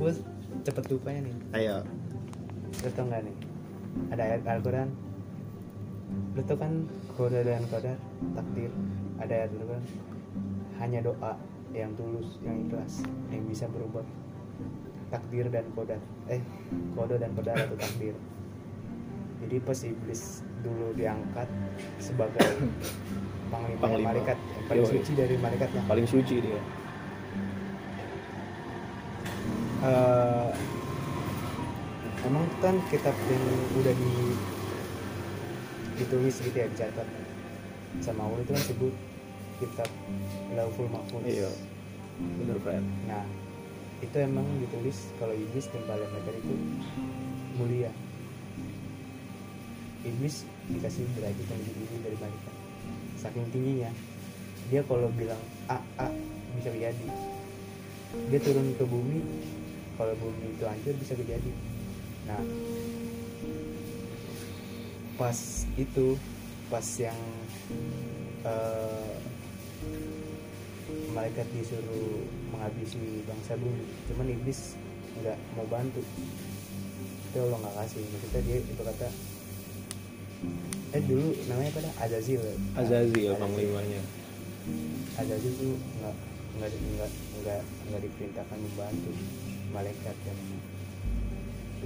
gue cepet lupanya nih ayo. Lu tau nggak nih ada ayat Al-Quran. Lu tau kan koda dan kodar takdir? Ada ayat Al-Quran hanya doa yang tulus yang ikhlas yang bisa berubah. Takdir dan kodar eh kodo dan kodar atau takdir. Jadi pas iblis dulu diangkat sebagai panglima, Panglima. malaikat yang paling suci dari malaikatnya. Paling suci dia eh emang kan kitab yang udah di ditulis gitu ya dicatat sama Allah itu kan sebut kitab Lauful Mahfuz. iya bener friend Nah, itu emang ditulis kalau iblis dan para malaikat itu mulia. Iblis dikasih derajat yang lebih tinggi dari malaikat. Saking tingginya, dia kalau bilang A A bisa terjadi. Dia turun ke bumi, kalau bumi itu hancur bisa terjadi. Nah, pas itu, pas yang eh, malaikat disuruh menghabisi bangsa bumi. Cuman iblis nggak mau bantu. Itu Allah nggak kasih. Maksudnya dia itu kata eh dulu namanya pada Azazil? Azazil. panglimanya. Azazil tuh nggak nggak nggak nggak nggak diperintahkan membantu malaikat yang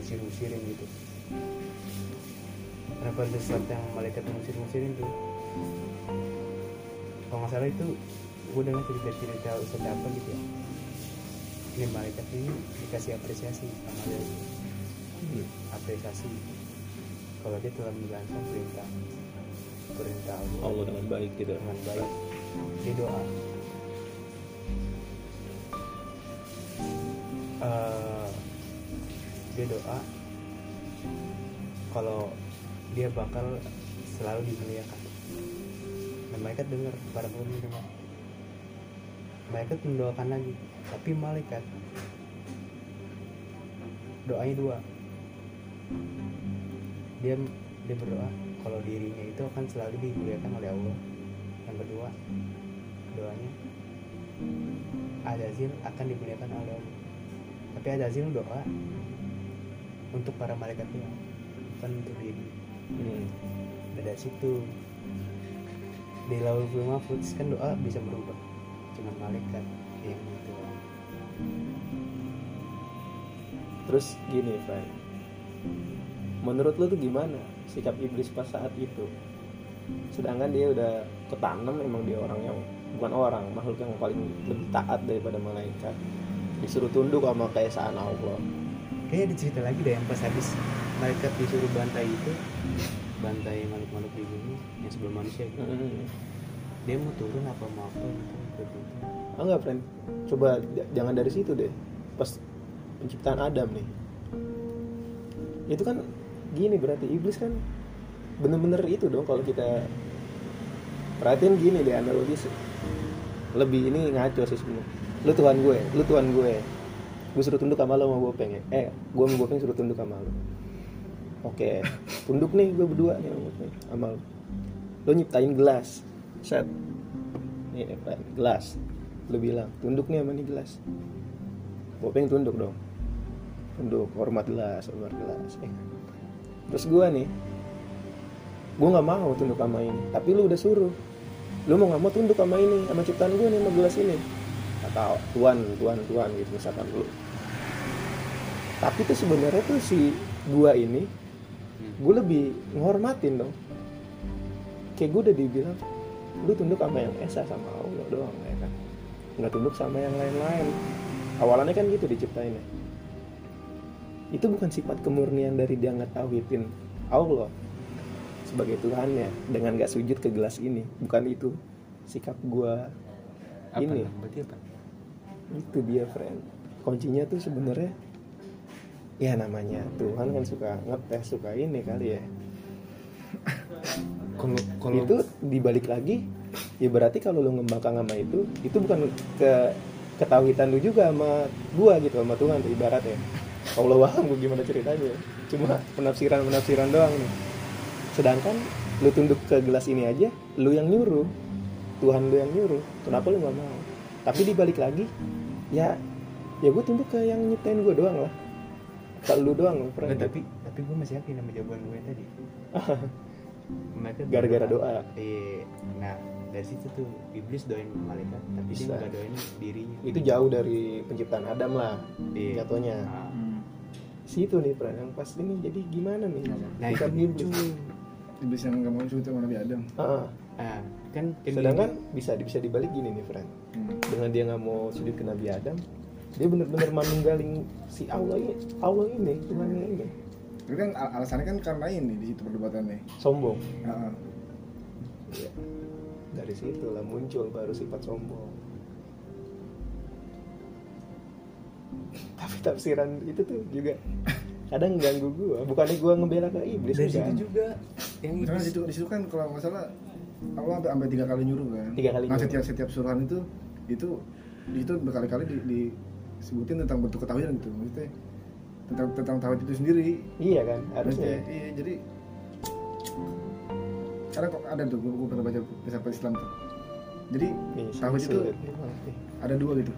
usir-usirin gitu. Karena pada saat yang malaikat mengusir-usirin tuh? Kalau nggak salah itu gue dengar cerita-cerita ustadz apa gitu ya. Ini malaikat ini dikasih apresiasi sama dia Hmm. apresiasi. Kalau dia telah menjalankan perintah perintah Allah Allah dengan baik gitu dengan baik. Dia doa Eh, dia doa kalau dia bakal selalu dimuliakan. Dan malaikat dengar para penghuni dengar malaikat mendoakan lagi tapi malaikat doanya dua. Dia dia berdoa kalau dirinya itu akan selalu dimuliakan oleh Allah. Yang kedua doanya Azazil akan dimuliakan oleh Allah tapi Azazil doa untuk para malaikat doang bukan untuk diri Hmm. dari situ. Di laul mahfuz kan doa bisa berubah. Cuman malaikat yang itu. Terus gini Fai. Menurut lu tuh gimana sikap iblis pas saat itu? Sedangkan dia udah ketanam emang dia orang yang bukan orang makhluk yang paling lebih taat daripada malaikat disuruh tunduk sama keesaan Allah kayaknya ada cerita lagi deh yang pas habis malaikat disuruh bantai itu bantai makhluk-makhluk di bumi yang sebelum manusia gitu. Hmm. dia mau turun apa mau apa gitu Begitu. Ah enggak friend coba jangan dari situ deh pas penciptaan Adam nih itu kan gini berarti iblis kan bener-bener itu dong kalau kita perhatiin gini deh analogis lebih ini ngaco sih sebenarnya lu tuhan gue lu tuhan gue. Gue suruh tunduk sama lo sama Bopeng ya. Eh gue sama Bopeng suruh tunduk sama lo oke tunduk nih gue berdua nih sama lo lo nyiptain gelas. Set. Nih Fran, gelas. Lu bilang tunduk nih sama nih gelas. Bopeng tunduk dong. Tunduk hormat gelas hormat gelas. Eh. terus gue nih gue nggak mau tunduk sama ini tapi lu udah suruh. Lu mau nggak mau tunduk sama ini sama ciptaan gue nih sama gelas ini atau tuan tuan tuan gitu misalkan lu tapi tuh sebenarnya tuh si dua ini gue lebih nghormatin dong. Kayak gue udah dibilang lu tunduk sama yang esa sama Allah doang ya kan? Nggak tunduk sama yang lain-lain. Awalannya kan gitu diciptainnya. Itu bukan sifat kemurnian dari dia nggak tauhidin Allah sebagai Tuhannya dengan nggak sujud ke gelas ini. Bukan itu sikap gua apa? ini. Bang? berarti apa itu dia friend. Kuncinya tuh sebenarnya ya namanya Tuhan kan suka ngetes suka ini kali ya. Kalau kalau itu dibalik lagi ya berarti kalau lu ngembangkan sama itu itu bukan ke ketahuitan lu juga sama gua gitu sama Tuhan tuh ibaratnya. Allah paham gua gimana ceritanya. Cuma penafsiran penafsiran doang nih. Sedangkan lu tunduk ke gelas ini aja lu yang nyuruh. Tuhan lu yang nyuruh. Kenapa lu nggak mau tapi dibalik lagi ya ya gue tunduk ke yang nyiptain gue doang lah kalau lu doang lu pernah tapi tapi gue masih yakin sama jawaban gue yang tadi mereka Gara-gara doa. iya nah dari situ tuh iblis doain malaikat tapi dia Bisa. nggak doain dirinya itu jauh dari penciptaan Adam lah Iya. jatuhnya Nah, situ nih peran yang pas ini jadi gimana nih nah Bukan itu iblis. lucu. iblis yang nggak mau sama Nabi Adam Ah, ah kan kan sedangkan gini, bisa bisa dibalik gini nih friend hmm. Dengan dia nggak mau sujud ke Nabi Adam dia bener-bener manunggaling si Allah ini Allah ini Tuhannya ini. Tapi kan al- alasannya kan karena ini di situ perdebatannya. Sombong. Heeh. Iya. dari situ lah muncul baru sifat sombong. Tapi tafsiran itu tuh juga kadang ganggu gua. Bukannya gua ngebela ke iblis dari situ juga yang Karena di iblis situ, di situ kan kalau nggak salah Allah sampai, sampai tiga kali nyuruh kan. Tiga kali Nah setiap setiap suruhan itu itu di situ berkali-kali di, disebutin tentang bentuk ketahuan gitu maksudnya tentang tentang tauhid itu sendiri. iya kan Maksudnya, harusnya iya jadi karena kok ada tuh gue pernah baca kisah Islam tuh. Jadi nih tauhid itu maaf nih. ada dua gitu.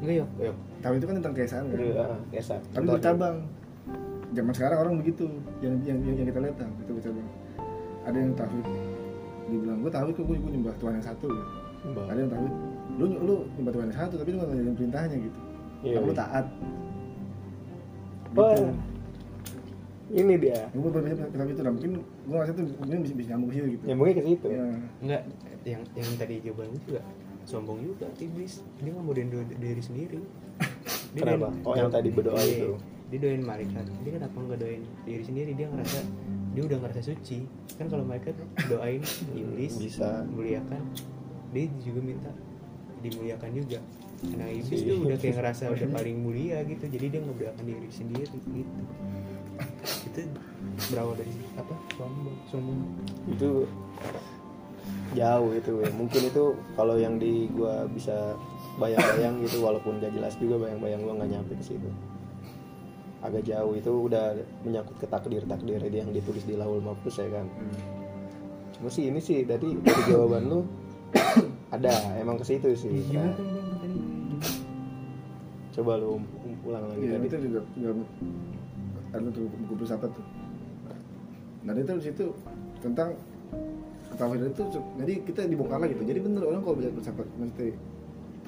enggak yuk yuk Tauhid itu kan tentang keesaan kan. Ah, Esa. Tapi bercabang. Zaman sekarang orang begitu. Yang yang yang, kita lihat lah, itu bercabang. Ada yang tauhid dibilang gue tauhid kok gue, gue nyembah Tuhan yang satu gitu. Mbak. Ada yang tauhid lu lu nyembah Tuhan yang satu tapi lu nggak ngelakuin perintahnya gitu. Iya, Tapi lu iya. taat. Wah, Gitu. ini dia Gue berbeda tapi itu mungkin gue ngerasa tuh mungkin bisa, bisa nyambung ke situ gitu. nyambungnya ke situ Ya. enggak yang yang tadi jawaban juga sombong juga iblis dia nggak mau doain do- diri sendiri Dia Kenapa? doain- Oh, yang tadi berdoa Iya, itu. dia doain malaikat dia kenapa nggak doain diri sendiri dia ngerasa dia udah ngerasa suci. Kan kalau malaikat doain iblis Bisa. muliakan dia juga minta dimuliakan juga. Nah iblis Si- tuh udah kayak ngerasa udah paling mulia gitu. Jadi dia ngemuliakan diri sendiri gitu. Itu berawal dari apa? Sombong. Sombong. Itu jauh itu ya. Mungkin itu kalau yang di gua bisa bayang-bayang gitu walaupun gak jelas juga bayang-bayang gua nggak nyampe ke situ agak jauh. Itu udah menyangkut ke takdir takdir yang ditulis di lahul mahfuz ya kan? Cuma sih ini sih tadi dari jawaban lu ada emang ke situ sih. Kan tadi? Coba lu ulang lagi Iya, tadi itu juga, ada tuh buku filsafat tuh. Nah itu di situ tentang tauhid itu jadi kita dibongkar lagi gitu. Jadi bener orang kalau belajar filsafat mesti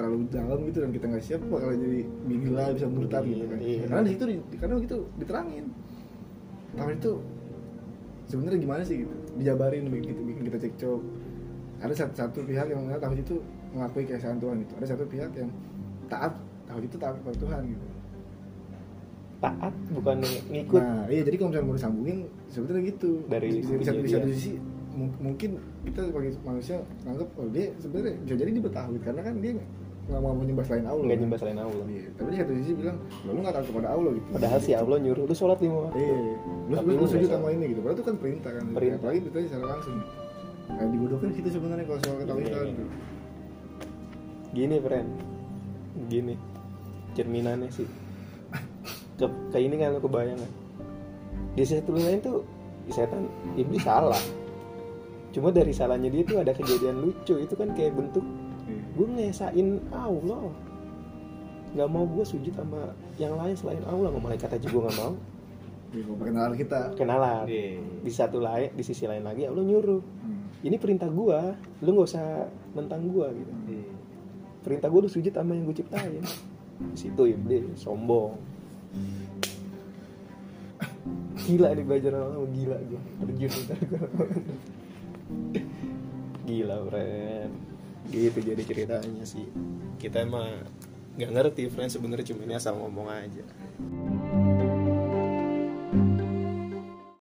terlalu dalam gitu dan kita nggak siap bakal jadi gila bisa murtad gitu kan. Iya. Karena di situ karena gitu diterangin. Tauhid itu sebenarnya gimana sih gitu? Dijabarin bikin kita, bikin kita cekcok. Ada satu, satu pihak yang menganggap tauhid itu mengakui keesaan Tuhan gitu. Ada satu pihak yang taat tauhid itu taat kepada Tuhan gitu. taat bukan ngikut Nah, iya jadi kalau misalnya mau disambungin sebetulnya gitu. Dari di, di, di, sisi mung- mungkin kita sebagai manusia nganggap oh dia sebenarnya bisa jadi dia bertauhid karena kan dia nggak mau menyembah selain Allah. nggak nyembah selain Allah Iya, tapi di satu sisi bilang, "Loh, lu nggak taat kepada Allah gitu. padahal si Allah nyuruh lu sholat lima waktu Iya, lu Tapi lu, lu lu sujud sama ini gitu. Padahal itu kan perintah kan. Perintah. Apalagi kita secara langsung. Nah, dibodohkan gitu sebenarnya kalau soal ketahuan Iya, iya. gini friend gini cerminannya sih ke, ke ini kan lu kebayang kan di satu lain tuh setan iblis salah cuma dari salahnya dia tuh ada kejadian lucu itu kan kayak bentuk Iya. Gue ngesain Allah. Nggak mau gue sujud sama yang lain selain Allah. Mau malaikat aja gue nggak mau. Iya, perkenalan kita. kenalan Iya. di satu lain di sisi lain lagi Allah nyuruh. Hmm. ini perintah gue lu nggak usah nentang gue gitu. Iya. perintah gue lu sujud sama yang gue ciptain. Di situ iblis sombong. Gila nih belajar lama gila gue terjun ntar gila friend gitu jadi ceritanya sih. Kita emang nggak ngerti friend sebenarnya cuma ini asal ngomong aja